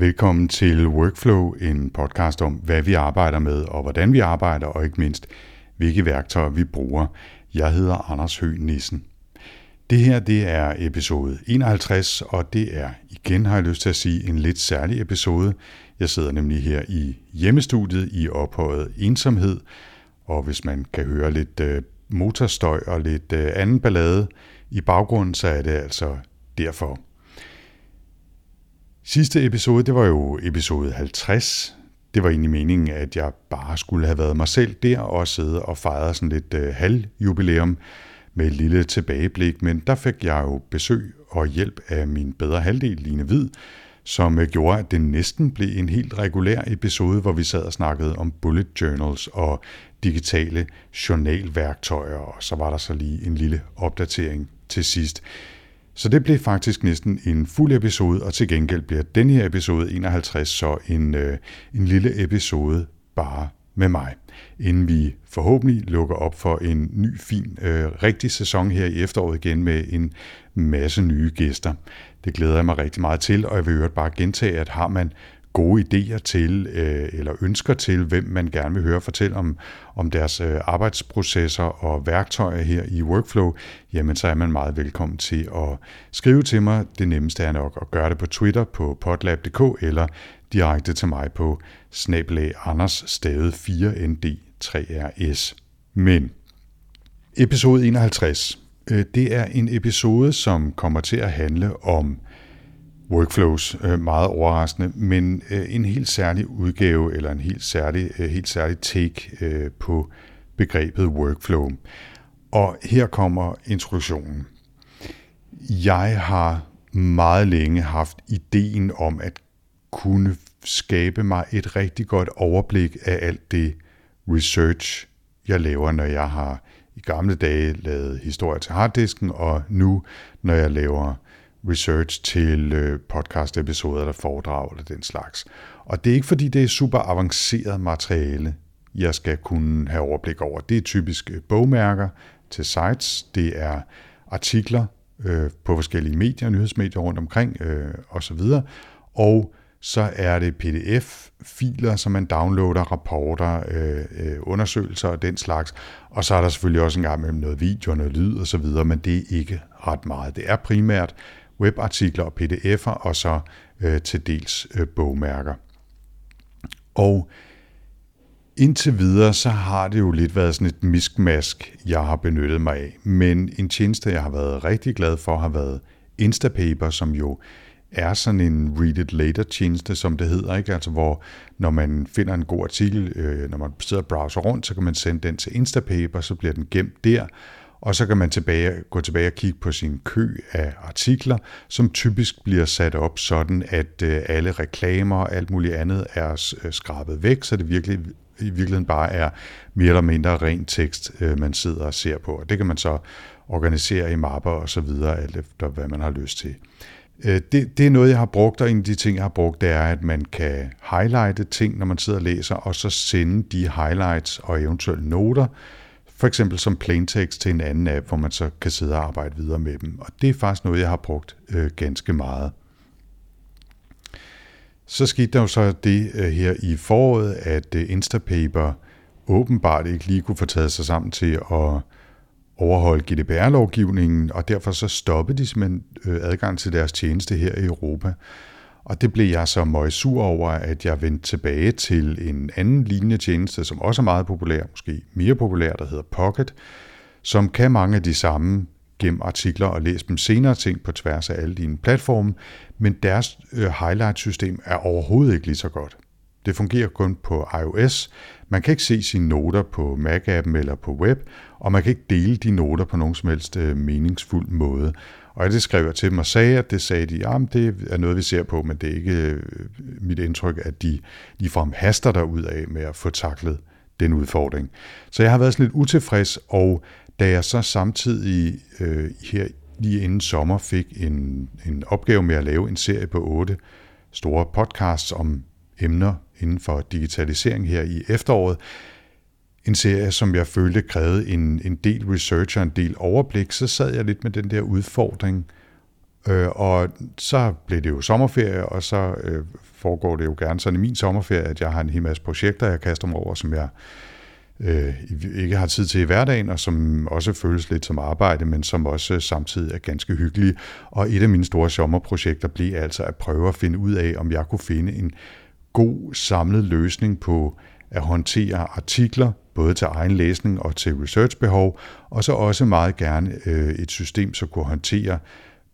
Velkommen til Workflow, en podcast om, hvad vi arbejder med og hvordan vi arbejder, og ikke mindst, hvilke værktøjer vi bruger. Jeg hedder Anders Høgh Nissen. Det her det er episode 51, og det er igen, har jeg lyst til at sige, en lidt særlig episode. Jeg sidder nemlig her i hjemmestudiet i ophøjet ensomhed, og hvis man kan høre lidt øh, motorstøj og lidt øh, anden ballade i baggrunden, så er det altså derfor. Sidste episode, det var jo episode 50. Det var egentlig meningen, at jeg bare skulle have været mig selv der og sidde og fejre sådan lidt øh, halvjubilæum med et lille tilbageblik, men der fik jeg jo besøg og hjælp af min bedre halvdel, Line Hvid, som øh, gjorde, at det næsten blev en helt regulær episode, hvor vi sad og snakkede om bullet journals og digitale journalværktøjer, og så var der så lige en lille opdatering til sidst. Så det blev faktisk næsten en fuld episode, og til gengæld bliver den her episode 51 så en, øh, en lille episode bare med mig, inden vi forhåbentlig lukker op for en ny, fin, øh, rigtig sæson her i efteråret igen med en masse nye gæster. Det glæder jeg mig rigtig meget til, og jeg vil øvrigt bare gentage, at har man gode idéer til, øh, eller ønsker til, hvem man gerne vil høre fortælle om, om deres øh, arbejdsprocesser og værktøjer her i Workflow, jamen så er man meget velkommen til at skrive til mig. Det nemmeste er nok at gøre det på Twitter på potlab.dk eller direkte til mig på snabelag Anders Stade 4ND3RS. Men episode 51, øh, det er en episode, som kommer til at handle om workflows, øh, meget overraskende, men øh, en helt særlig udgave eller en helt særlig, øh, helt særlig take øh, på begrebet workflow. Og her kommer introduktionen. Jeg har meget længe haft ideen om at kunne skabe mig et rigtig godt overblik af alt det research, jeg laver, når jeg har i gamle dage lavet historier til harddisken, og nu, når jeg laver research til øh, podcast-episoder eller foredrag eller den slags. Og det er ikke fordi, det er super avanceret materiale, jeg skal kunne have overblik over. Det er typisk øh, bogmærker til sites, det er artikler øh, på forskellige medier, nyhedsmedier rundt omkring øh, osv. Og så er det pdf-filer, som man downloader, rapporter, øh, øh, undersøgelser og den slags. Og så er der selvfølgelig også en gang med noget video, og noget lyd osv., men det er ikke ret meget. Det er primært webartikler og pdf'er, og så øh, til dels øh, bogmærker. Og indtil videre, så har det jo lidt været sådan et miskmask, jeg har benyttet mig af. Men en tjeneste, jeg har været rigtig glad for, har været Instapaper, som jo er sådan en read it later tjeneste, som det hedder, ikke? Altså hvor når man finder en god artikel, øh, når man sidder og browser rundt, så kan man sende den til Instapaper, så bliver den gemt der, og så kan man tilbage, gå tilbage og kigge på sin kø af artikler, som typisk bliver sat op sådan, at øh, alle reklamer og alt muligt andet er øh, skrabet væk, så det virkelig i virkeligheden bare er mere eller mindre ren tekst, øh, man sidder og ser på. Og det kan man så organisere i mapper og så videre, alt efter hvad man har lyst til. Det, det er noget, jeg har brugt, og en af de ting, jeg har brugt, det er, at man kan highlighte ting, når man sidder og læser, og så sende de highlights og eventuelle noter for eksempel som plaintext til en anden app, hvor man så kan sidde og arbejde videre med dem. Og det er faktisk noget, jeg har brugt øh, ganske meget. Så skete der jo så det øh, her i foråret, at øh, Instapaper åbenbart ikke lige kunne få taget sig sammen til at overholde GDPR-lovgivningen, og derfor så stoppede de simpelthen øh, adgang til deres tjeneste her i Europa. Og det blev jeg så meget sur over, at jeg vendte tilbage til en anden lignende tjeneste, som også er meget populær, måske mere populær, der hedder Pocket, som kan mange af de samme gennem artikler og læse dem senere ting på tværs af alle dine platforme, men deres øh, highlight-system er overhovedet ikke lige så godt. Det fungerer kun på iOS. Man kan ikke se sine noter på Mac-appen eller på web, og man kan ikke dele de noter på nogen som helst øh, meningsfuld måde. Og det skrev jeg til dem og sagde, at det sagde de, ja, det er noget, vi ser på, men det er ikke øh, mit indtryk, at de ligefrem haster der ud af med at få taklet den udfordring. Så jeg har været sådan lidt utilfreds, og da jeg så samtidig øh, her lige inden sommer fik en, en opgave med at lave en serie på otte store podcasts om emner inden for digitalisering her i efteråret, en serie, som jeg følte krævede en, en del research og en del overblik, så sad jeg lidt med den der udfordring Øh, og så blev det jo sommerferie, og så øh, foregår det jo gerne sådan i min sommerferie, at jeg har en hel masse projekter, jeg kaster mig over, som jeg øh, ikke har tid til i hverdagen, og som også føles lidt som arbejde, men som også samtidig er ganske hyggelige. Og et af mine store sommerprojekter blev altså at prøve at finde ud af, om jeg kunne finde en god samlet løsning på at håndtere artikler, både til egen læsning og til researchbehov, og så også meget gerne øh, et system, som kunne håndtere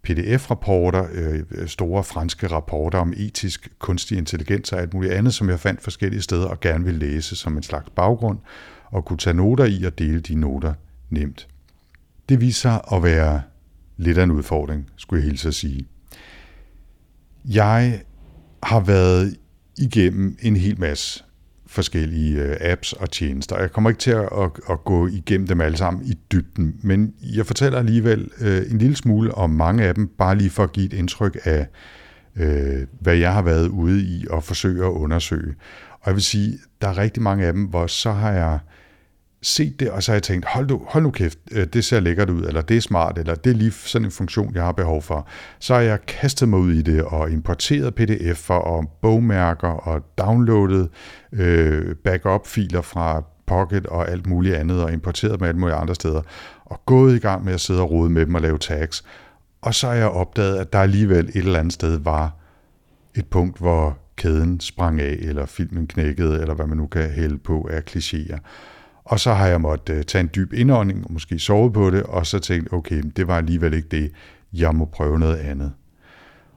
PDF-rapporter, øh, store franske rapporter om etisk kunstig intelligens og alt muligt andet, som jeg fandt forskellige steder og gerne ville læse som en slags baggrund, og kunne tage noter i og dele de noter nemt. Det viser sig at være lidt af en udfordring, skulle jeg hilse at sige. Jeg har været igennem en hel masse forskellige øh, apps og tjenester. Jeg kommer ikke til at, at, at gå igennem dem alle sammen i dybden, men jeg fortæller alligevel øh, en lille smule om mange af dem, bare lige for at give et indtryk af, øh, hvad jeg har været ude i og forsøge at undersøge. Og jeg vil sige, der er rigtig mange af dem, hvor så har jeg set det, og så har jeg tænkt, hold nu, hold nu kæft, øh, det ser lækkert ud, eller det er smart, eller det er lige sådan en funktion, jeg har behov for. Så har jeg kastet mig ud i det og importeret pdf'er og bogmærker og downloadet øh, backup-filer fra Pocket og alt muligt andet, og importeret dem alt muligt andre steder, og gået i gang med at sidde og rode med dem og lave tags. Og så har jeg opdaget, at der alligevel et eller andet sted var et punkt, hvor kæden sprang af, eller filmen knækkede, eller hvad man nu kan hælde på af klichéer. Og så har jeg måttet øh, tage en dyb indånding, og måske sove på det, og så tænkt, okay, det var alligevel ikke det, jeg må prøve noget andet.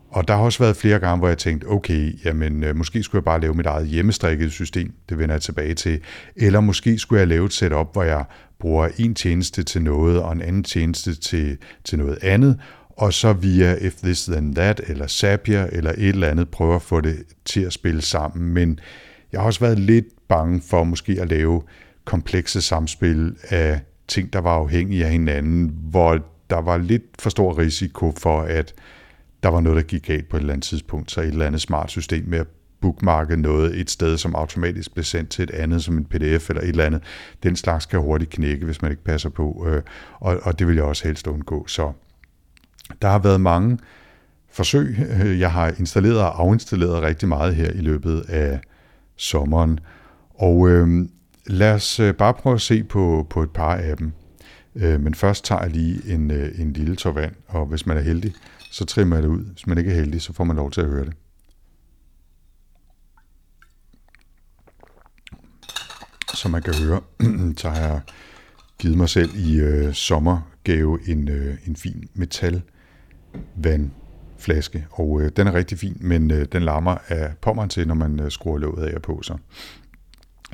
Og der har også været flere gange, hvor jeg tænkte, okay, jamen øh, måske skulle jeg bare lave mit eget hjemmestrikket system, det vender jeg tilbage til, eller måske skulle jeg lave et setup, hvor jeg bruger en tjeneste til noget, og en anden tjeneste til, til noget andet, og så via If This Then That, eller Zapier, eller et eller andet, prøver at få det til at spille sammen. Men jeg har også været lidt bange for måske at lave komplekse samspil af ting, der var afhængige af hinanden, hvor der var lidt for stor risiko for, at der var noget, der gik galt på et eller andet tidspunkt, så et eller andet smart system med at bookmarke noget et sted, som automatisk bliver sendt til et andet, som en pdf eller et eller andet, den slags kan hurtigt knække, hvis man ikke passer på, øh, og, og det vil jeg også helst undgå. Så der har været mange forsøg. Jeg har installeret og afinstalleret rigtig meget her i løbet af sommeren, og øh, Lad os øh, bare prøve at se på, på et par af dem. Øh, men først tager jeg lige en, øh, en lille tår vand, og hvis man er heldig, så trimmer jeg det ud. Hvis man ikke er heldig, så får man lov til at høre det. Som man kan høre, så har jeg givet mig selv i øh, sommergave en, øh, en fin metal vandflaske, og øh, den er rigtig fin, men øh, den larmer af pommeren til, når man øh, skruer låget af og på, så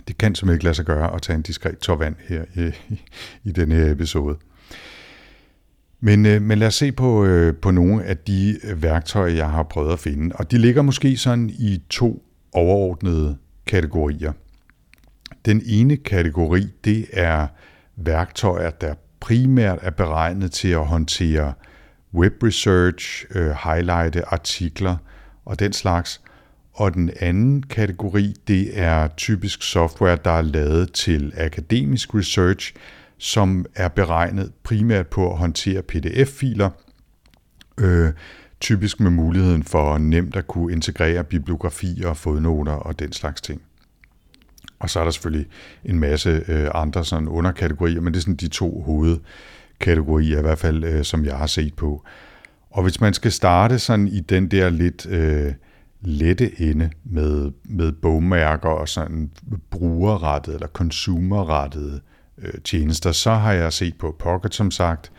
det kan simpelthen ikke lade sig gøre at tage en diskret tår vand her i, i, i denne her episode. Men, øh, men lad os se på, øh, på nogle af de værktøjer, jeg har prøvet at finde. Og de ligger måske sådan i to overordnede kategorier. Den ene kategori, det er værktøjer, der primært er beregnet til at håndtere web research, øh, highlighte artikler og den slags. Og den anden kategori, det er typisk software, der er lavet til akademisk research, som er beregnet primært på at håndtere PDF-filer, øh, typisk med muligheden for nemt at kunne integrere bibliografier, fodnoter og den slags ting. Og så er der selvfølgelig en masse øh, andre sådan underkategorier, men det er sådan de to hovedkategorier, i hvert fald øh, som jeg har set på. Og hvis man skal starte sådan i den der lidt øh, lette ende med, med bogmærker og sådan brugerrettede eller consumerrettede øh, tjenester, så har jeg set på Pocket som sagt,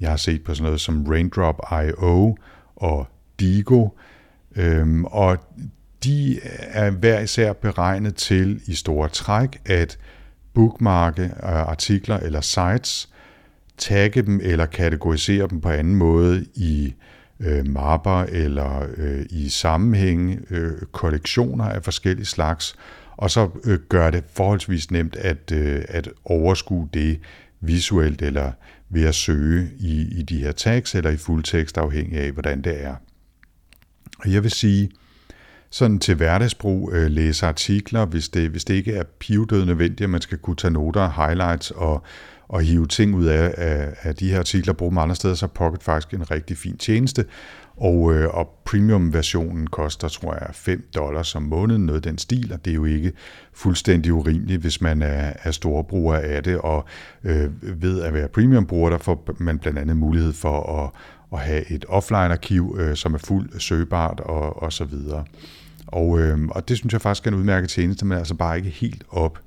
jeg har set på sådan noget som Raindrop.io og Digo, øhm, og de er hver især beregnet til i store træk at bookmarke øh, artikler eller sites, tagge dem eller kategorisere dem på anden måde i øh, Øh, mapper eller øh, i sammenhæng, øh, kollektioner af forskellige slags, og så øh, gør det forholdsvis nemt at, øh, at overskue det visuelt eller ved at søge i, i de her tags eller i fuldtekst afhængig af, hvordan det er. Og jeg vil sige, sådan til hverdagsbrug øh, læse artikler, hvis det, hvis det ikke er pivdød nødvendigt, at man skal kunne tage noter, highlights og, at hive ting ud af, af, af de her artikler og bruge dem andre steder, så er Pocket faktisk en rigtig fin tjeneste. Og, øh, og premium-versionen koster, tror jeg, 5 dollars om måneden, noget den stil, og det er jo ikke fuldstændig urimeligt, hvis man er, er storbruger af det, og øh, ved at være premium-bruger, der får man blandt andet mulighed for at, at have et offline-arkiv, øh, som er fuldt søgbart og, og så videre. Og, øh, og det synes jeg faktisk er en udmærket tjeneste, men altså bare ikke helt op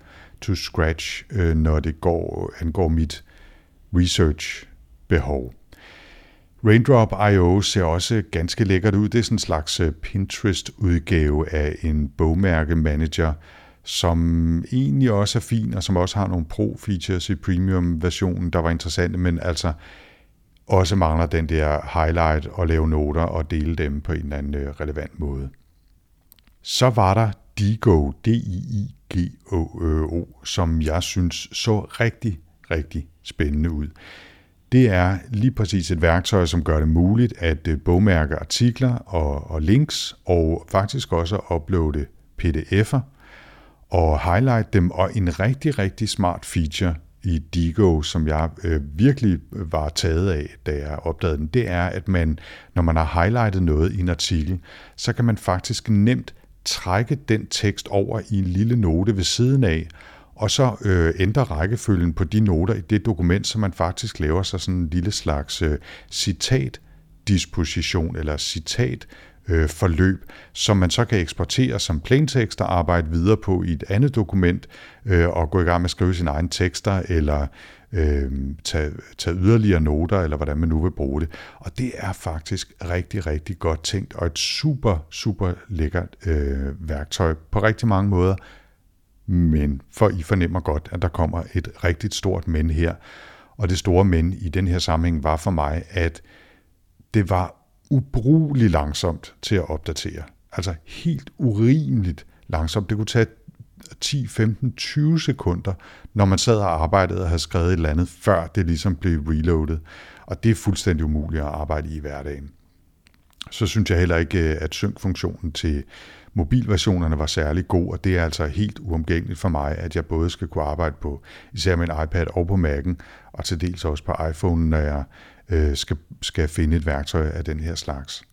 to scratch, øh, når det går, angår mit research-behov. Raindrop.io ser også ganske lækkert ud. Det er sådan en slags øh, Pinterest-udgave af en bogmærke-manager, som egentlig også er fin, og som også har nogle pro-features i premium-versionen, der var interessante, men altså også mangler den der highlight og lave noter og dele dem på en eller anden øh, relevant måde. Så var der Digo, GOO, som jeg synes så rigtig, rigtig spændende ud. Det er lige præcis et værktøj, som gør det muligt at øh, bogmærke artikler og, og links, og faktisk også at uploade pdf'er og highlight dem, og en rigtig, rigtig smart feature i Digo, som jeg øh, virkelig var taget af, da jeg opdagede den, det er, at man, når man har highlightet noget i en artikel, så kan man faktisk nemt trække den tekst over i en lille note ved siden af, og så øh, ændre rækkefølgen på de noter i det dokument, så man faktisk laver sig sådan en lille slags øh, citatdisposition eller citat øh, forløb, som man så kan eksportere som plaintekst og arbejde videre på i et andet dokument øh, og gå i gang med at skrive sine egne tekster eller øh, tage, tage yderligere noter, eller hvordan man nu vil bruge det. Og det er faktisk rigtig, rigtig godt tænkt, og et super, super lækkert øh, værktøj på rigtig mange måder. Men for I fornemmer godt, at der kommer et rigtig stort men her. Og det store men i den her sammenhæng var for mig, at det var ubrugelig langsomt til at opdatere. Altså helt urimeligt langsomt. Det kunne tage 10, 15, 20 sekunder, når man sad og arbejdede og havde skrevet et eller andet, før det ligesom blev reloadet. Og det er fuldstændig umuligt at arbejde i hverdagen. Så synes jeg heller ikke, øh, at synkfunktionen til mobilversionerne var særlig god, og det er altså helt uomgængeligt for mig, at jeg både skal kunne arbejde på især min iPad og på Mac'en, og til dels også på iPhone, når jeg øh, skal, skal finde et værktøj af den her slags.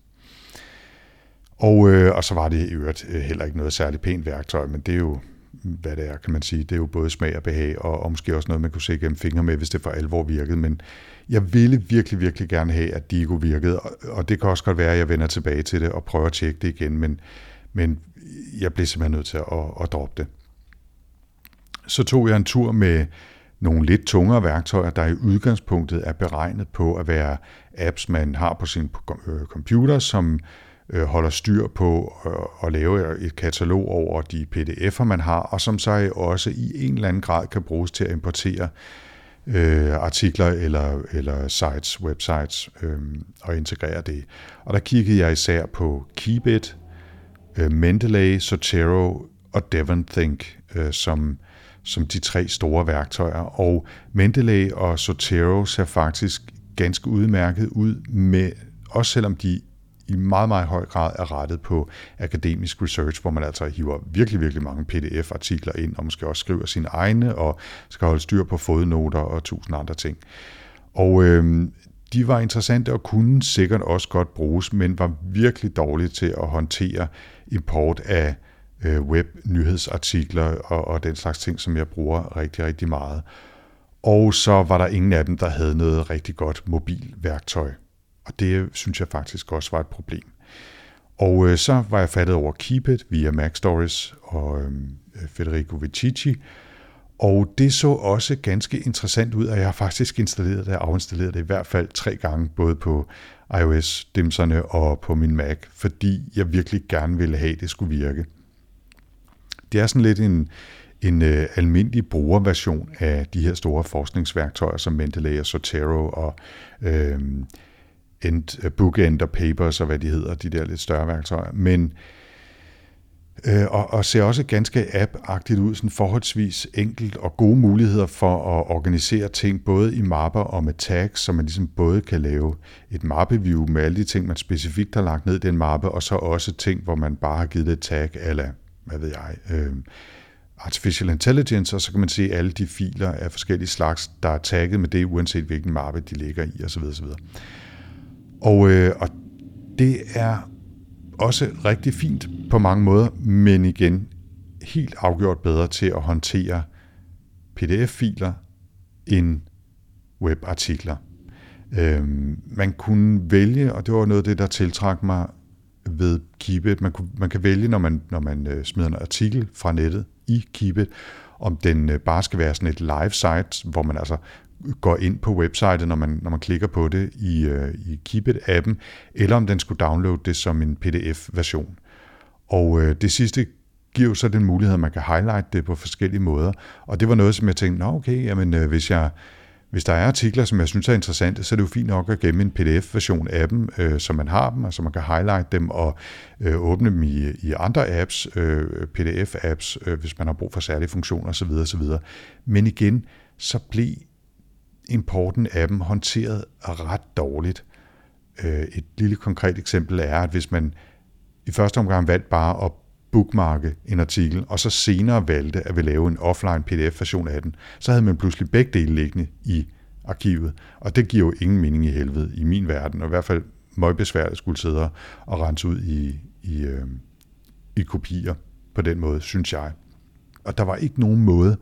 Og, øh, og så var det i øvrigt øh, heller ikke noget særligt pænt værktøj, men det er jo, hvad det er, kan man sige. Det er jo både smag og behag, og, og måske også noget, man kunne se gennem fingre med, hvis det for alvor virkede. Men jeg ville virkelig, virkelig gerne have, at Digo virkede, og, og det kan også godt være, at jeg vender tilbage til det og prøver at tjekke det igen, men, men jeg blev simpelthen nødt til at, at, at droppe det. Så tog jeg en tur med nogle lidt tungere værktøjer, der i udgangspunktet er beregnet på at være apps, man har på sin øh, computer, som øh, holder styr på øh, at lave et katalog over de pdf'er, man har, og som så også i en eller anden grad kan bruges til at importere øh, artikler eller, eller sites, websites øh, og integrere det. Og der kiggede jeg især på Keybit, øh, Mendeley, Sotero og DevonThink øh, som som de tre store værktøjer. Og Mendeley og Sotero ser faktisk ganske udmærket ud, med, også selvom de i meget, meget høj grad er rettet på akademisk research, hvor man altså hiver virkelig, virkelig mange pdf-artikler ind, og måske også skriver sine egne, og skal holde styr på fodnoter og tusind andre ting. Og øh, de var interessante og kunne sikkert også godt bruges, men var virkelig dårlige til at håndtere import af øh, web-nyhedsartikler og, og den slags ting, som jeg bruger rigtig, rigtig meget. Og så var der ingen af dem, der havde noget rigtig godt mobilværktøj. Og det synes jeg faktisk også var et problem. Og øh, så var jeg fattet over Keepit via Mac Stories og øhm, øh, Federico Vicici. Og det så også ganske interessant ud, og jeg har faktisk installeret det og afinstalleret det i hvert fald tre gange, både på iOS-dimserne og på min Mac, fordi jeg virkelig gerne ville have, at det skulle virke. Det er sådan lidt en, en øh, almindelig brugerversion af de her store forskningsværktøjer som Mendeley og Zotero og øh, end, øh, bookender Bookend og Papers og hvad de hedder, de der lidt større værktøjer. Men øh, og, og ser også ganske app-agtigt ud, sådan forholdsvis enkelt og gode muligheder for at organisere ting, både i mapper og med tags, så man ligesom både kan lave et mappeview med alle de ting, man specifikt har lagt ned i den mappe, og så også ting, hvor man bare har givet det et tag, eller hvad ved jeg, øh, Artificial Intelligence, og så kan man se alle de filer af forskellige slags, der er tagget med det, uanset hvilken mappe de ligger i osv. osv. Og, øh, og det er også rigtig fint på mange måder, men igen helt afgjort bedre til at håndtere PDF-filer end webartikler. Øhm, man kunne vælge, og det var noget af det, der tiltrak mig ved Keepit. Man, kunne, man kan vælge, når man, når man øh, smider en artikel fra nettet i Keepit, om den øh, bare skal være sådan et live site, hvor man altså går ind på websitet, når man, når man klikker på det i, øh, i Keepit-appen, eller om den skulle downloade det som en PDF-version. Og øh, det sidste giver jo så den mulighed, at man kan highlight det på forskellige måder. Og det var noget, som jeg tænkte, nå okay, jamen, øh, hvis, jeg, hvis der er artikler, som jeg synes er interessante, så er det jo fint nok at gemme en pdf-version af dem, øh, så man har dem, og så man kan highlight dem og øh, åbne dem i, i andre apps, øh, pdf-apps, øh, hvis man har brug for særlige funktioner osv. osv. Men igen, så blev importen af dem håndteret ret dårligt. Øh, et lille konkret eksempel er, at hvis man i første omgang valgte bare at bookmarke en artikel, og så senere valgte at vil lave en offline pdf-version af den, så havde man pludselig begge dele liggende i arkivet. Og det giver jo ingen mening i helvede i min verden, og i hvert fald møgbesværligt skulle sidde og rense ud i, i, øh, i kopier på den måde, synes jeg. Og der var ikke nogen måde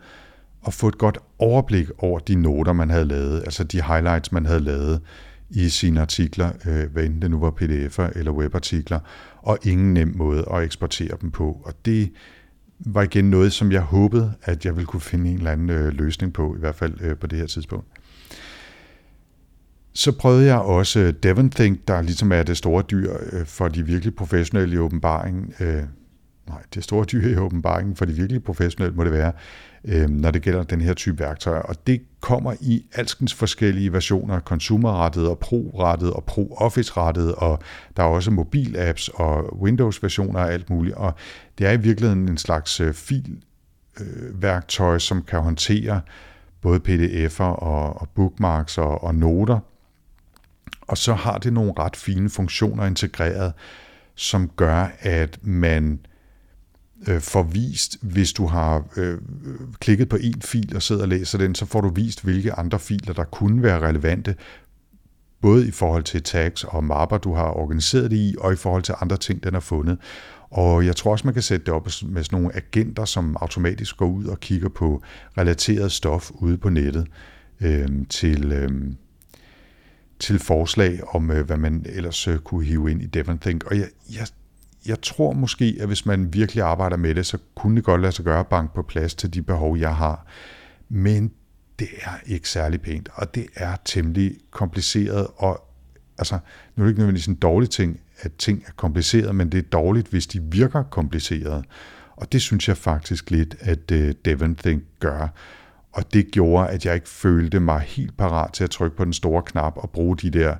at få et godt overblik over de noter, man havde lavet, altså de highlights, man havde lavet i sine artikler, øh, hvad enten det nu var pdf'er eller webartikler, og ingen nem måde at eksportere dem på. Og det var igen noget, som jeg håbede, at jeg ville kunne finde en eller anden øh, løsning på, i hvert fald øh, på det her tidspunkt. Så prøvede jeg også DevonThink, der ligesom er det store dyr øh, for de virkelig professionelle i åbenbaringen. Øh, Nej, det store dyr i åbenbaringen for de virkelig professionelle må det være øh, når det gælder den her type værktøjer. Og det kommer i alskens forskellige versioner, consumerrettet og pro-rettet og pro-office-rettet, og der er også mobil-apps og Windows-versioner og alt muligt. Og det er i virkeligheden en slags øh, fil-værktøj, øh, som kan håndtere både pdf'er og, og bookmarks og, og noter. Og så har det nogle ret fine funktioner integreret, som gør, at man øh, Øh, får vist, hvis du har øh, klikket på en fil og sidder og læser den, så får du vist, hvilke andre filer, der kunne være relevante, både i forhold til tags og mapper, du har organiseret det i, og i forhold til andre ting, den har fundet. Og jeg tror også, man kan sætte det op med sådan nogle agenter, som automatisk går ud og kigger på relateret stof ude på nettet øh, til, øh, til forslag om, øh, hvad man ellers øh, kunne hive ind i DevonThink. Og jeg, jeg jeg tror måske, at hvis man virkelig arbejder med det, så kunne det godt lade sig gøre at banke på plads til de behov, jeg har. Men det er ikke særlig pænt, og det er temmelig kompliceret, og altså, nu er det ikke nødvendigvis en dårlig ting, at ting er kompliceret, men det er dårligt, hvis de virker komplicerede. Og det synes jeg faktisk lidt, at øh, Devon Think gør. Og det gjorde, at jeg ikke følte mig helt parat til at trykke på den store knap og bruge de der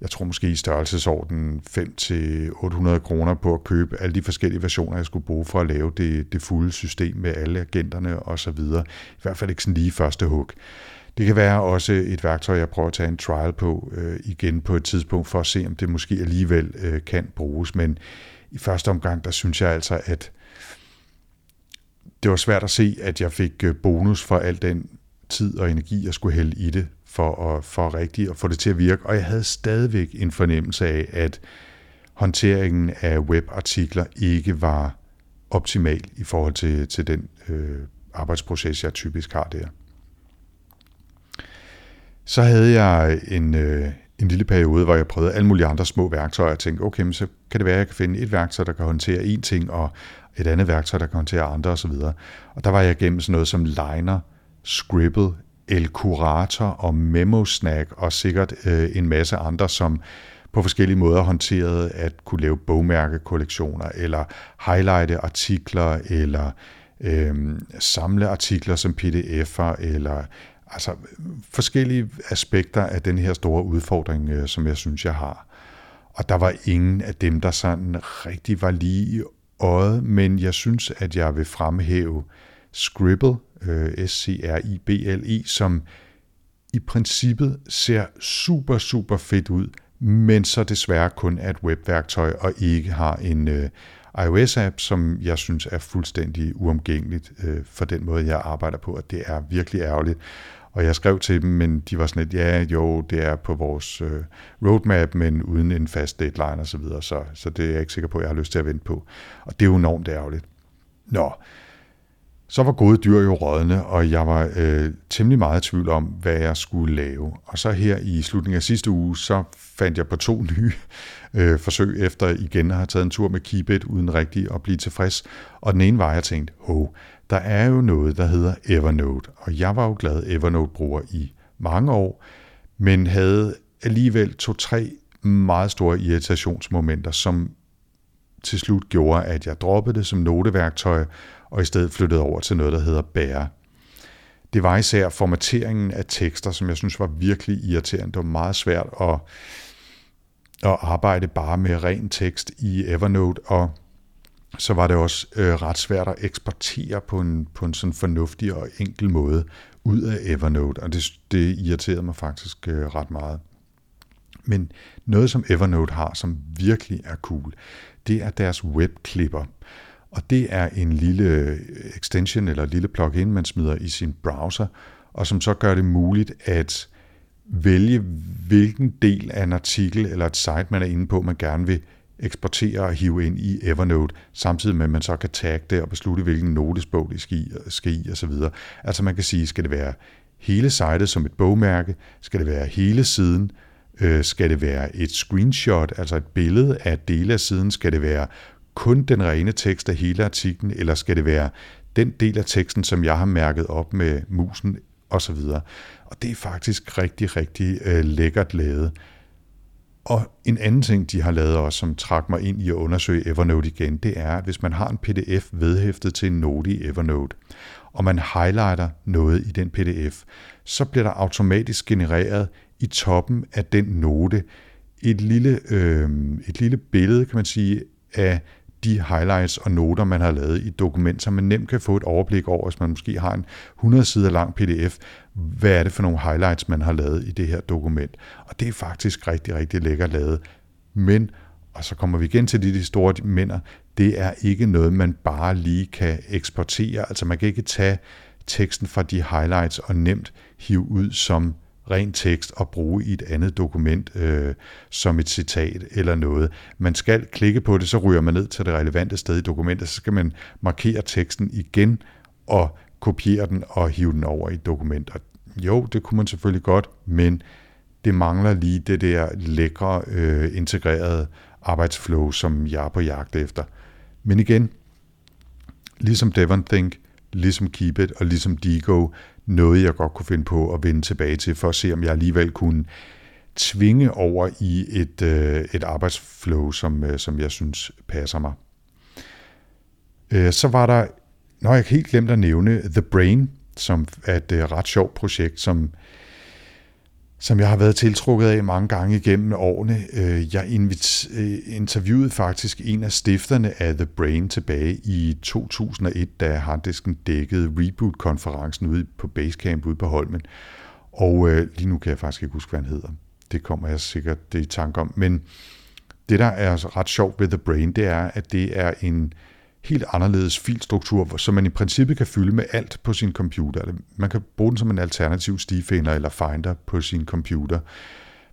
jeg tror måske i størrelsesorden 5-800 kroner på at købe alle de forskellige versioner, jeg skulle bruge for at lave det, det fulde system med alle agenterne og så videre. I hvert fald ikke sådan lige første hug. Det kan være også et værktøj, jeg prøver at tage en trial på øh, igen på et tidspunkt, for at se, om det måske alligevel øh, kan bruges. Men i første omgang, der synes jeg altså, at det var svært at se, at jeg fik øh, bonus for al den tid og energi, jeg skulle hælde i det, for, at, for rigtigt at få det til at virke. Og jeg havde stadigvæk en fornemmelse af, at håndteringen af webartikler ikke var optimal i forhold til, til den øh, arbejdsproces, jeg typisk har der. Så havde jeg en, øh, en lille periode, hvor jeg prøvede alle mulige andre små værktøjer, og tænkte, okay, men så kan det være, at jeg kan finde et værktøj, der kan håndtere én ting, og et andet værktøj, der kan håndtere andre osv. Og der var jeg igennem sådan noget som Liner, Scribble, El Curator og MemoSnack og sikkert øh, en masse andre, som på forskellige måder håndterede at kunne lave bogmærkekollektioner, eller highlighte artikler, eller øh, samle artikler som pdf'er, eller altså forskellige aspekter af den her store udfordring, øh, som jeg synes, jeg har. Og der var ingen af dem, der sådan rigtig var lige i øjet, men jeg synes, at jeg vil fremhæve Scribble, øh, S-C-R-I-B-L-E, som i princippet ser super, super fedt ud, men så desværre kun er et webværktøj og ikke har en øh, iOS-app, som jeg synes er fuldstændig uomgængeligt øh, for den måde, jeg arbejder på, og det er virkelig ærgerligt. Og jeg skrev til dem, men de var sådan lidt, ja, jo, det er på vores øh, roadmap, men uden en fast deadline osv., så, videre, så, så det er jeg ikke sikker på, at jeg har lyst til at vente på. Og det er jo enormt ærgerligt. Nå, så var gode dyr jo rådne, og jeg var øh, temmelig meget i tvivl om, hvad jeg skulle lave. Og så her i slutningen af sidste uge, så fandt jeg på to nye øh, forsøg, efter igen at have taget en tur med Keepit, uden rigtig at blive tilfreds. Og den ene var, jeg tænkte, hov, der er jo noget, der hedder Evernote. Og jeg var jo glad Evernote-bruger i mange år, men havde alligevel to-tre meget store irritationsmomenter, som til slut gjorde, at jeg droppede det som noteværktøj, og i stedet flyttede over til noget, der hedder Bære. Det var især formateringen af tekster, som jeg synes var virkelig irriterende. Det var meget svært at, at arbejde bare med ren tekst i Evernote, og så var det også øh, ret svært at eksportere på en, på en sådan fornuftig og enkel måde ud af Evernote, og det, det irriterede mig faktisk øh, ret meget. Men noget, som Evernote har, som virkelig er cool, det er deres webklipper. Og det er en lille øh, extension eller lille plugin, man smider i sin browser, og som så gør det muligt at vælge, hvilken del af en artikel eller et site, man er inde på, man gerne vil eksportere og hive ind i Evernote, samtidig med, at man så kan tagge det og beslutte, hvilken notesbog det skal i, øh, skal i osv. Altså man kan sige, skal det være hele sitet som et bogmærke? Skal det være hele siden? Øh, skal det være et screenshot, altså et billede af dele af siden? Skal det være kun den rene tekst af hele artiklen, eller skal det være den del af teksten, som jeg har mærket op med musen osv. Og det er faktisk rigtig, rigtig øh, lækkert lavet. Og en anden ting, de har lavet også, som trak mig ind i at undersøge Evernote igen, det er, at hvis man har en pdf vedhæftet til en note i Evernote, og man highlighter noget i den pdf, så bliver der automatisk genereret i toppen af den note et lille, øh, et lille billede, kan man sige, af de highlights og noter, man har lavet i et dokument, så man nemt kan få et overblik over, hvis man måske har en 100 sider lang pdf, hvad er det for nogle highlights, man har lavet i det her dokument. Og det er faktisk rigtig, rigtig lækkert lavet. Men, og så kommer vi igen til de, de store mænder, det er ikke noget, man bare lige kan eksportere. Altså man kan ikke tage teksten fra de highlights og nemt hive ud som ren tekst og bruge i et andet dokument øh, som et citat eller noget. Man skal klikke på det, så ryger man ned til det relevante sted i dokumentet, så skal man markere teksten igen og kopiere den og hive den over i et dokument. Og jo, det kunne man selvfølgelig godt, men det mangler lige det der lækre, øh, integrerede arbejdsflow, som jeg er på jagt efter. Men igen, ligesom Devon Think, ligesom Keep It og ligesom Digo, noget, jeg godt kunne finde på at vende tilbage til, for at se, om jeg alligevel kunne tvinge over i et, øh, et arbejdsflow, som, øh, som jeg synes passer mig. Øh, så var der, når jeg helt glemt at nævne, The Brain, som er et øh, ret sjovt projekt, som som jeg har været tiltrukket af mange gange igennem årene. Øh, jeg øh, interviewede faktisk en af stifterne af The Brain tilbage i 2001, da harddisken dækkede Reboot-konferencen ude på Basecamp ude på Holmen. Og øh, lige nu kan jeg faktisk ikke huske, hvad han hedder. Det kommer jeg sikkert det i tanke om. Men det, der er ret sjovt ved The Brain, det er, at det er en øh, helt anderledes filstruktur, som man i princippet kan fylde med alt på sin computer. Man kan bruge den som en alternativ stifinder eller finder på sin computer,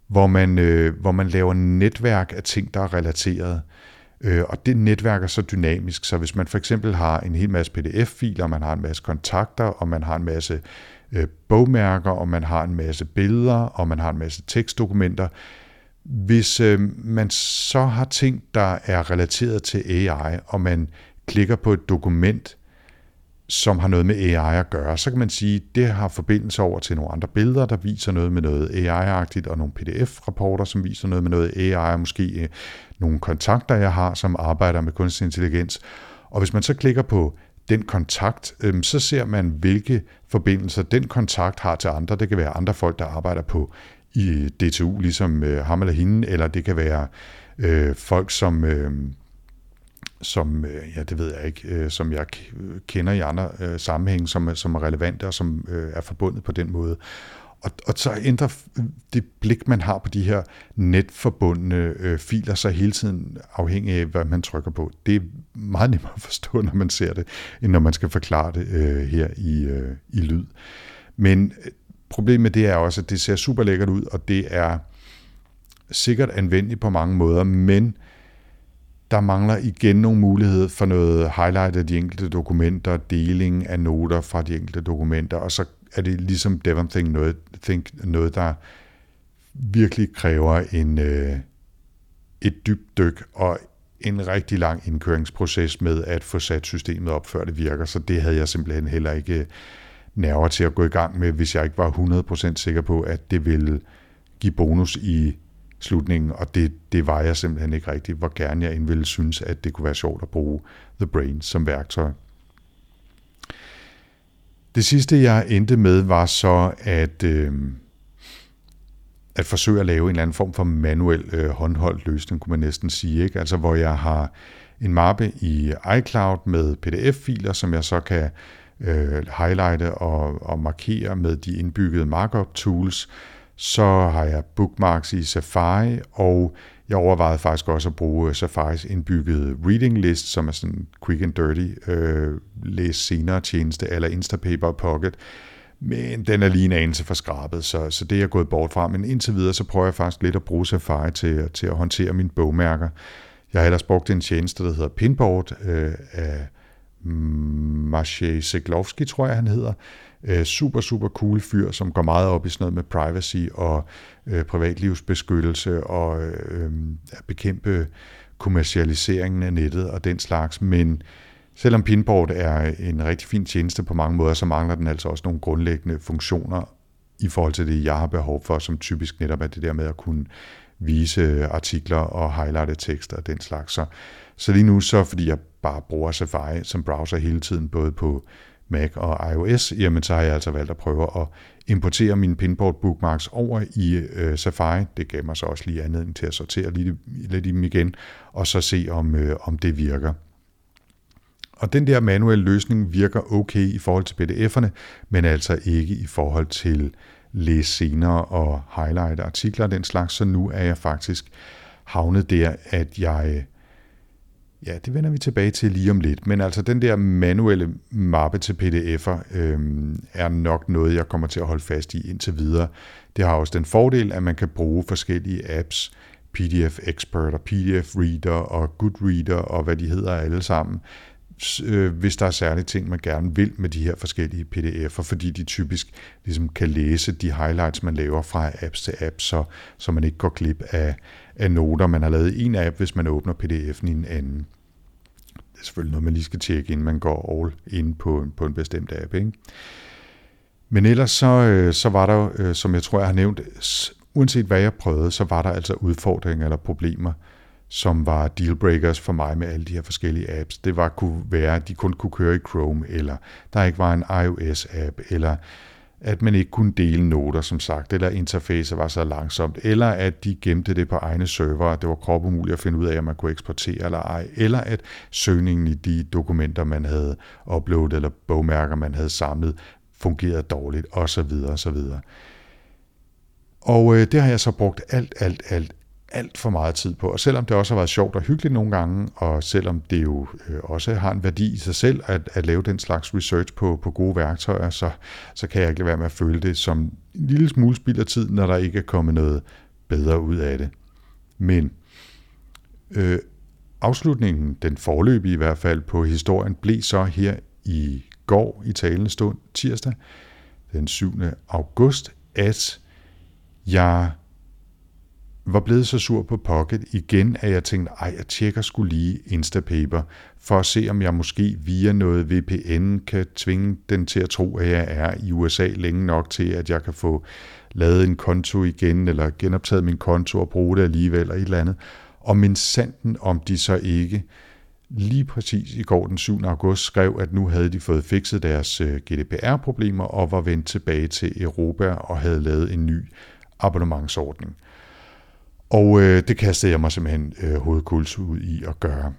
hvor man, øh, hvor man laver netværk af ting, der er relateret. Øh, og det netværk er så dynamisk, så hvis man for eksempel har en hel masse pdf-filer, man har en masse kontakter, og man har en masse øh, bogmærker, og man har en masse billeder, og man har en masse tekstdokumenter, hvis øh, man så har ting, der er relateret til AI, og man klikker på et dokument, som har noget med AI at gøre, så kan man sige, at det har forbindelse over til nogle andre billeder, der viser noget med noget AI-agtigt, og nogle PDF-rapporter, som viser noget med noget AI, og måske øh, nogle kontakter, jeg har, som arbejder med kunstig intelligens. Og hvis man så klikker på den kontakt, øhm, så ser man, hvilke forbindelser den kontakt har til andre. Det kan være andre folk, der arbejder på i øh, DTU, ligesom øh, ham eller hende, eller det kan være øh, folk, som... Øh, som, øh, ja, det ved jeg ikke, øh, som jeg kender i andre øh, sammenhæng, som, som er relevante og som øh, er forbundet på den måde. Og, og så ændrer det blik, man har på de her netforbundne øh, filer, så hele tiden afhængig af, hvad man trykker på. Det er meget nemmere at forstå, når man ser det, end når man skal forklare det øh, her i, øh, i lyd. Men øh, problemet med det er også, at det ser super lækkert ud, og det er sikkert anvendeligt på mange måder, men der mangler igen nogle muligheder for noget highlight af de enkelte dokumenter, deling af noter fra de enkelte dokumenter, og så er det ligesom Devon Think noget, think noget der virkelig kræver en, øh, et dybt dyk og en rigtig lang indkøringsproces med at få sat systemet op, før det virker, så det havde jeg simpelthen heller ikke øh, nerver til at gå i gang med, hvis jeg ikke var 100% sikker på, at det ville give bonus i slutningen, og det, det var jeg simpelthen ikke rigtigt, hvor gerne jeg end ville synes, at det kunne være sjovt at bruge The Brain som værktøj. Det sidste, jeg endte med, var så at, øh, at forsøge at lave en eller anden form for manuel øh, håndholdt løsning, kunne man næsten sige. Ikke? Altså hvor jeg har en mappe i iCloud med pdf-filer, som jeg så kan øh, highlighte og, og markere med de indbyggede markup tools, så har jeg bookmarks i Safari, og jeg overvejede faktisk også at bruge øh, Safaris indbyggede reading list, som er sådan quick and dirty øh, læs senere tjeneste, eller Instapaper Pocket, men den er lige en anelse for skrabet, så, så det er jeg gået bort fra. Men indtil videre, så prøver jeg faktisk lidt at bruge Safari til, til at håndtere mine bogmærker. Jeg har ellers brugt en tjeneste, der hedder Pinboard øh, af Maciej Seglovski, tror jeg han hedder, øh, super, super cool fyr, som går meget op i sådan noget med privacy og øh, privatlivsbeskyttelse og øh, at bekæmpe kommercialiseringen af nettet og den slags. Men selvom Pinboard er en rigtig fin tjeneste på mange måder, så mangler den altså også nogle grundlæggende funktioner i forhold til det, jeg har behov for, som typisk netop er det der med at kunne vise artikler og highlighte tekster og den slags. Så, så lige nu, så fordi jeg bare bruger Safari som browser hele tiden, både på Mac og iOS, jamen så har jeg altså valgt at prøve at importere mine pinboard bookmarks over i øh, Safari. Det gav mig så også lige anledning til at sortere lidt, lidt i dem igen, og så se om, øh, om det virker. Og den der manuelle løsning virker okay i forhold til pdf'erne, men altså ikke i forhold til læse senere og highlight artikler og den slags, så nu er jeg faktisk havnet der, at jeg Ja, det vender vi tilbage til lige om lidt. Men altså den der manuelle mappe til pdf'er øh, er nok noget, jeg kommer til at holde fast i indtil videre. Det har også den fordel, at man kan bruge forskellige apps, PDF Expert og PDF Reader og Goodreader og hvad de hedder alle sammen, øh, hvis der er særlige ting, man gerne vil med de her forskellige pdf'er, fordi de typisk ligesom kan læse de highlights, man laver fra apps til apps, så, så man ikke går glip af, af noter, man har lavet i en app, hvis man åbner pdf'en i en anden. Det er selvfølgelig noget, man lige skal tjekke, inden man går all in på, på en bestemt app. Ikke? Men ellers så, øh, så var der, øh, som jeg tror, jeg har nævnt, uanset hvad jeg prøvede, så var der altså udfordringer eller problemer, som var dealbreakers for mig med alle de her forskellige apps. Det var kunne være, at de kun kunne køre i Chrome, eller der ikke var en iOS-app, eller at man ikke kunne dele noter, som sagt, eller interface var så langsomt, eller at de gemte det på egne server, det var krop umuligt at finde ud af, om man kunne eksportere eller ej, eller at søgningen i de dokumenter, man havde uploadet, eller bogmærker, man havde samlet, fungerede dårligt, osv. osv. Og øh, det har jeg så brugt alt, alt, alt, alt for meget tid på. Og selvom det også har været sjovt og hyggeligt nogle gange, og selvom det jo øh, også har en værdi i sig selv at, at lave den slags research på, på gode værktøjer, så, så kan jeg ikke lade være med at føle det som en lille smule spild af tid, når der ikke er kommet noget bedre ud af det. Men øh, afslutningen, den forløbige i hvert fald på historien, blev så her i går i talende stund, tirsdag, den 7. august, at jeg var blevet så sur på Pocket igen, at jeg tænkte, ej, jeg tjekker skulle lige Instapaper, for at se, om jeg måske via noget VPN kan tvinge den til at tro, at jeg er i USA længe nok til, at jeg kan få lavet en konto igen, eller genoptaget min konto og bruge det alligevel, eller et eller andet. Og min sanden, om de så ikke lige præcis i går den 7. august skrev, at nu havde de fået fikset deres øh, GDPR-problemer og var vendt tilbage til Europa og havde lavet en ny abonnementsordning. Og øh, det kastede jeg mig simpelthen øh, hovedkuls ud i at gøre.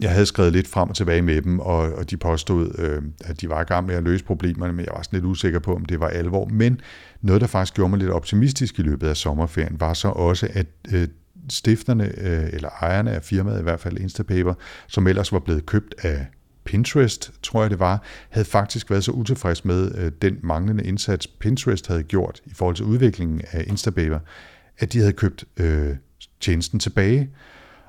jeg havde skrevet lidt frem og tilbage med dem, og, og de påstod, øh, at de var i gang med at løse problemerne, men jeg var sådan lidt usikker på, om det var alvor. Men noget, der faktisk gjorde mig lidt optimistisk i løbet af sommerferien, var så også, at øh, stifterne, øh, eller ejerne af firmaet, i hvert fald Instapaper, som ellers var blevet købt af Pinterest, tror jeg det var, havde faktisk været så utilfreds med øh, den manglende indsats, Pinterest havde gjort i forhold til udviklingen af Instapaper, at de havde købt øh, tjenesten tilbage.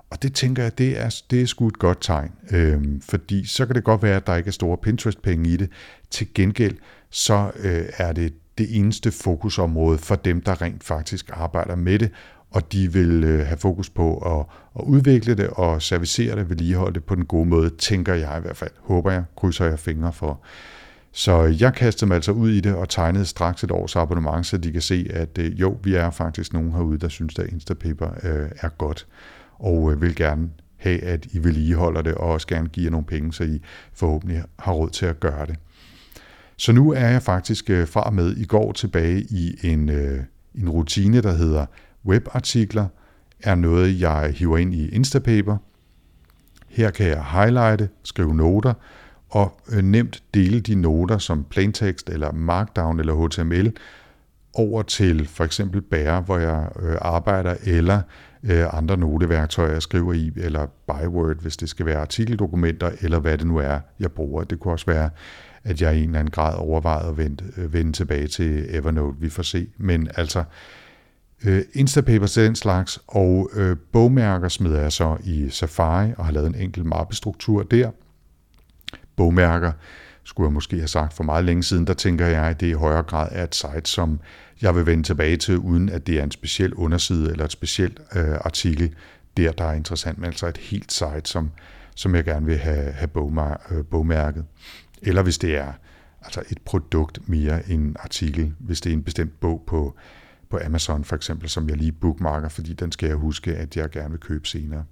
Og det tænker jeg, det er, det er sgu et godt tegn, øh, fordi så kan det godt være, at der ikke er store Pinterest-penge i det. Til gengæld, så øh, er det det eneste fokusområde for dem, der rent faktisk arbejder med det, og de vil øh, have fokus på at, at udvikle det og servicere det, vedligeholde det på den gode måde, tænker jeg i hvert fald. Håber jeg, krydser jeg fingre for. Så jeg kastede mig altså ud i det og tegnede straks et års abonnement, så de kan se, at øh, jo, vi er faktisk nogen herude, der synes, at Instapaper øh, er godt, og øh, vil gerne have, at I vedligeholder det, og også gerne give jer nogle penge, så I forhåbentlig har råd til at gøre det. Så nu er jeg faktisk øh, fra med i går tilbage i en, øh, en rutine, der hedder webartikler, er noget, jeg hiver ind i Instapaper. Her kan jeg highlighte, skrive noter, og øh, nemt dele de noter som plaintext eller markdown eller HTML over til for eksempel Bære, hvor jeg øh, arbejder, eller øh, andre noteværktøjer, jeg skriver i, eller Byword, hvis det skal være artikeldokumenter, eller hvad det nu er, jeg bruger. Det kunne også være, at jeg i en eller anden grad overvejede at vende, vende tilbage til Evernote. Vi får se. Men altså, øh, Instapaper til den slags, og øh, bogmærker smider jeg så i Safari og har lavet en enkelt mappestruktur der – bogmærker, skulle jeg måske have sagt for meget længe siden, der tænker jeg, at det i højere grad er et site, som jeg vil vende tilbage til, uden at det er en speciel underside eller et specielt øh, artikel, der der er interessant, men altså et helt site, som, som jeg gerne vil have, have bogmær, øh, bogmærket. Eller hvis det er altså et produkt mere end en artikel, hvis det er en bestemt bog på, på Amazon for eksempel, som jeg lige bookmarker, fordi den skal jeg huske, at jeg gerne vil købe senere.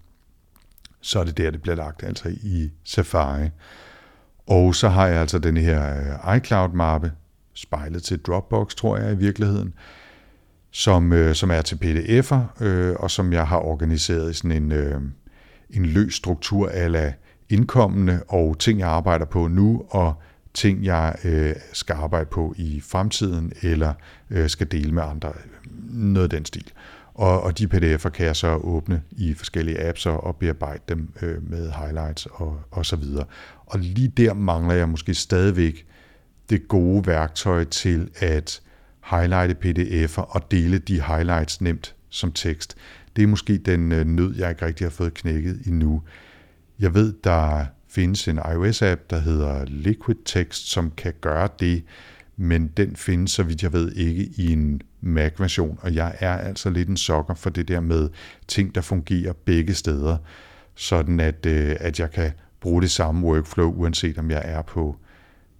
Så er det der, det bliver lagt, altså i Safari. Og så har jeg altså den her øh, iCloud-mappe, spejlet til Dropbox, tror jeg i virkeligheden, som, øh, som er til pdf'er, øh, og som jeg har organiseret i sådan en, øh, en løs struktur af indkommende og ting, jeg arbejder på nu, og ting, jeg øh, skal arbejde på i fremtiden, eller øh, skal dele med andre. Øh, noget af den stil. Og, og de pdf'er kan jeg så åbne i forskellige apps og bearbejde dem øh, med highlights og, og så videre. Og lige der mangler jeg måske stadigvæk det gode værktøj til at highlighte pdf'er og dele de highlights nemt som tekst. Det er måske den øh, nød, jeg ikke rigtig har fået knækket endnu. Jeg ved, der findes en iOS-app, der hedder Liquid Text, som kan gøre det, men den findes, så vidt jeg ved, ikke i en Mac-version, og jeg er altså lidt en sokker for det der med ting, der fungerer begge steder, sådan at, øh, at jeg kan bruge det samme workflow, uanset om jeg er på,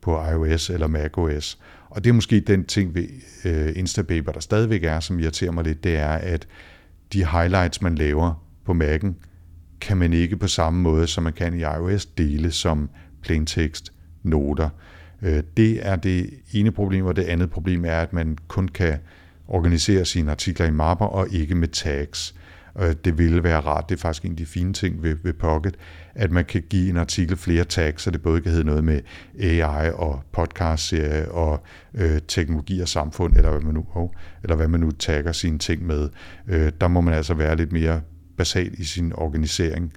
på iOS eller macOS. Og det er måske den ting ved øh, Instapaper, der stadigvæk er, som irriterer mig lidt, det er, at de highlights, man laver på Mac'en, kan man ikke på samme måde, som man kan i iOS, dele som plaintekst noter. Øh, det er det ene problem, og det andet problem er, at man kun kan organisere sine artikler i mapper og ikke med tags. Det ville være rart, det er faktisk en af de fine ting ved, ved Pocket, at man kan give en artikel flere tags, så det både kan hedde noget med AI og podcast-serie og øh, teknologi og samfund, eller hvad man nu, oh, eller hvad man nu tagger sine ting med. Øh, der må man altså være lidt mere basal i sin organisering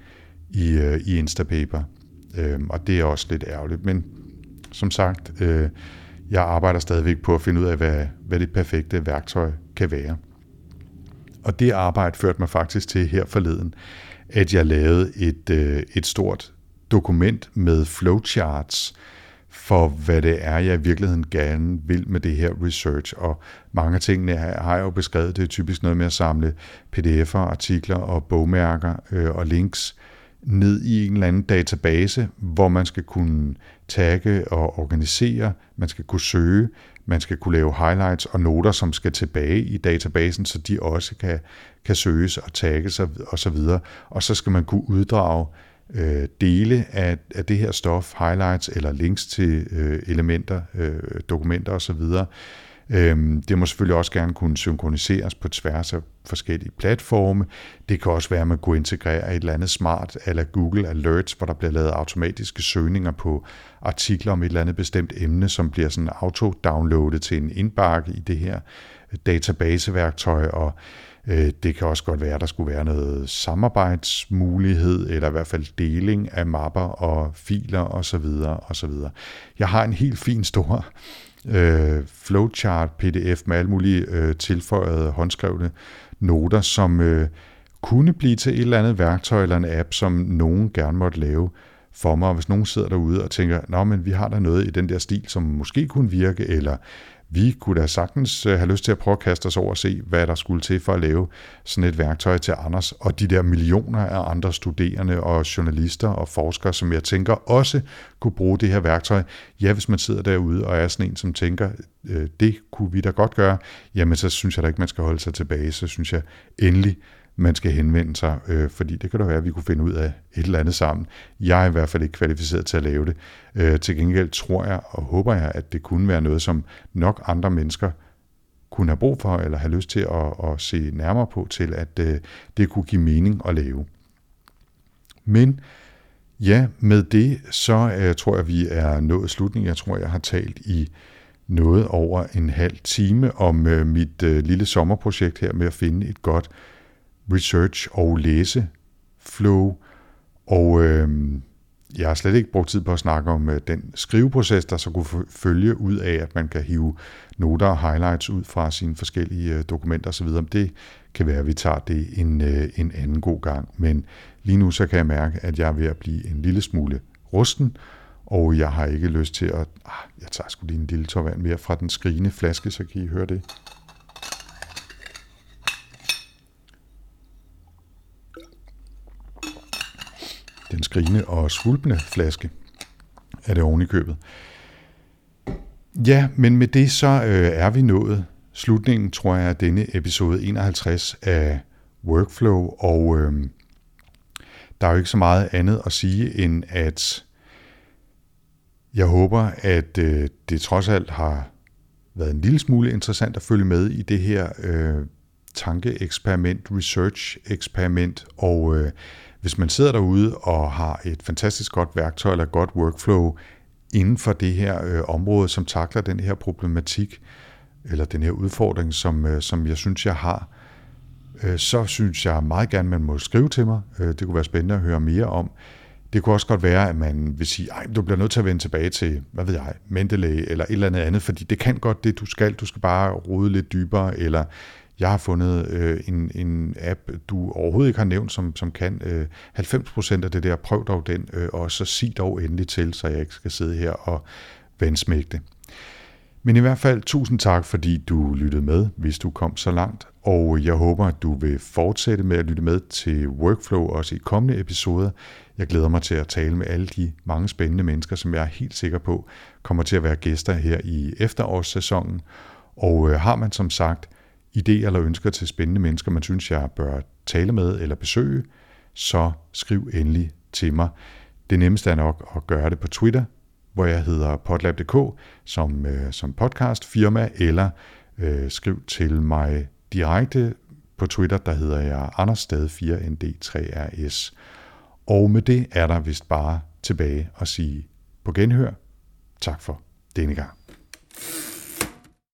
i, øh, i Instapaper. Øh, og det er også lidt ærgerligt, men som sagt, øh, jeg arbejder stadigvæk på at finde ud af, hvad, hvad det perfekte værktøj kan være. Og det arbejde førte mig faktisk til her forleden, at jeg lavede et, øh, et stort dokument med flowcharts for, hvad det er, jeg i virkeligheden gerne vil med det her research. Og mange af tingene har jeg jo beskrevet. Det er typisk noget med at samle pdf'er, artikler og bogmærker øh, og links ned i en eller anden database, hvor man skal kunne tagge og organisere, man skal kunne søge, man skal kunne lave highlights og noter, som skal tilbage i databasen, så de også kan, kan søges og tagges og så videre. Og så skal man kunne uddrage øh, dele af, af det her stof, highlights eller links til øh, elementer, øh, dokumenter osv., Øhm, Øhm, det må selvfølgelig også gerne kunne synkroniseres på tværs af forskellige platforme. Det kan også være, at man kunne integrere et eller andet smart, eller Google Alerts, hvor der bliver lavet automatiske søgninger på artikler om et eller andet bestemt emne, som bliver sådan auto-downloadet til en indbakke i det her databaseværktøj, og Øh, det kan også godt være, at der skulle være noget samarbejdsmulighed, eller i hvert fald deling af mapper og filer osv. osv. Jeg har en helt fin stor øh, flowchart pdf med alle mulige øh, tilføjede håndskrevne noter, som øh, kunne blive til et eller andet værktøj eller en app, som nogen gerne måtte lave for mig. hvis nogen sidder derude og tænker, nå, men vi har der noget i den der stil, som måske kunne virke, eller vi kunne da sagtens øh, have lyst til at prøve at kaste os over og se, hvad der skulle til for at lave sådan et værktøj til Anders, og de der millioner af andre studerende og journalister og forskere, som jeg tænker også kunne bruge det her værktøj. Ja, hvis man sidder derude og er sådan en, som tænker, øh, det kunne vi da godt gøre, jamen så synes jeg da ikke, man skal holde sig tilbage. Så synes jeg endelig, man skal henvende sig, øh, fordi det kan da være, at vi kunne finde ud af et eller andet sammen. Jeg er i hvert fald ikke kvalificeret til at lave det. Øh, til gengæld tror jeg og håber jeg, at det kunne være noget, som nok andre mennesker kunne have brug for, eller have lyst til at, at se nærmere på, til at øh, det kunne give mening at lave. Men ja, med det, så øh, tror jeg, vi er nået slutningen. Jeg tror, jeg har talt i noget over en halv time om øh, mit øh, lille sommerprojekt her med at finde et godt research og læse flow. Og øh, jeg har slet ikke brugt tid på at snakke om øh, den skriveproces, der så kunne følge ud af, at man kan hive noter og highlights ud fra sine forskellige øh, dokumenter osv. Det kan være, at vi tager det en, øh, en anden god gang. Men lige nu så kan jeg mærke, at jeg er ved at blive en lille smule rusten, og jeg har ikke lyst til at... Ah, jeg tager sgu lige en lille tår vand mere fra den skrigende flaske, så kan I høre det. Den skrigende og svulpende flaske er det oven i købet. Ja, men med det så øh, er vi nået slutningen, tror jeg, af denne episode 51 af Workflow, og øh, der er jo ikke så meget andet at sige, end at jeg håber, at øh, det trods alt har været en lille smule interessant at følge med i det her øh, tankeeksperiment, research-eksperiment, og øh, hvis man sidder derude og har et fantastisk godt værktøj eller godt workflow inden for det her øh, område, som takler den her problematik, eller den her udfordring, som, øh, som jeg synes, jeg har, øh, så synes jeg meget gerne, man må skrive til mig. Øh, det kunne være spændende at høre mere om. Det kunne også godt være, at man vil sige, at du bliver nødt til at vende tilbage til, hvad ved jeg, Mendeley eller et eller andet andet, fordi det kan godt det, du skal. Du skal bare rode lidt dybere, eller jeg har fundet øh, en, en app, du overhovedet ikke har nævnt, som, som kan øh, 90% af det der. Prøv dog den, øh, og så sig dog endelig til, så jeg ikke skal sidde her og vandsmægte det. Men i hvert fald tusind tak, fordi du lyttede med, hvis du kom så langt. Og jeg håber, at du vil fortsætte med at lytte med til Workflow også i kommende episoder. Jeg glæder mig til at tale med alle de mange spændende mennesker, som jeg er helt sikker på kommer til at være gæster her i efterårssæsonen. Og øh, har man som sagt idéer eller ønsker til spændende mennesker, man synes, jeg bør tale med eller besøge, så skriv endelig til mig. Det nemmeste er nok at gøre det på Twitter, hvor jeg hedder podlab.dk som, øh, som podcast firma, eller øh, skriv til mig direkte på Twitter, der hedder jeg anderssted4nd3rs. Og med det er der vist bare tilbage at sige på genhør. Tak for denne gang.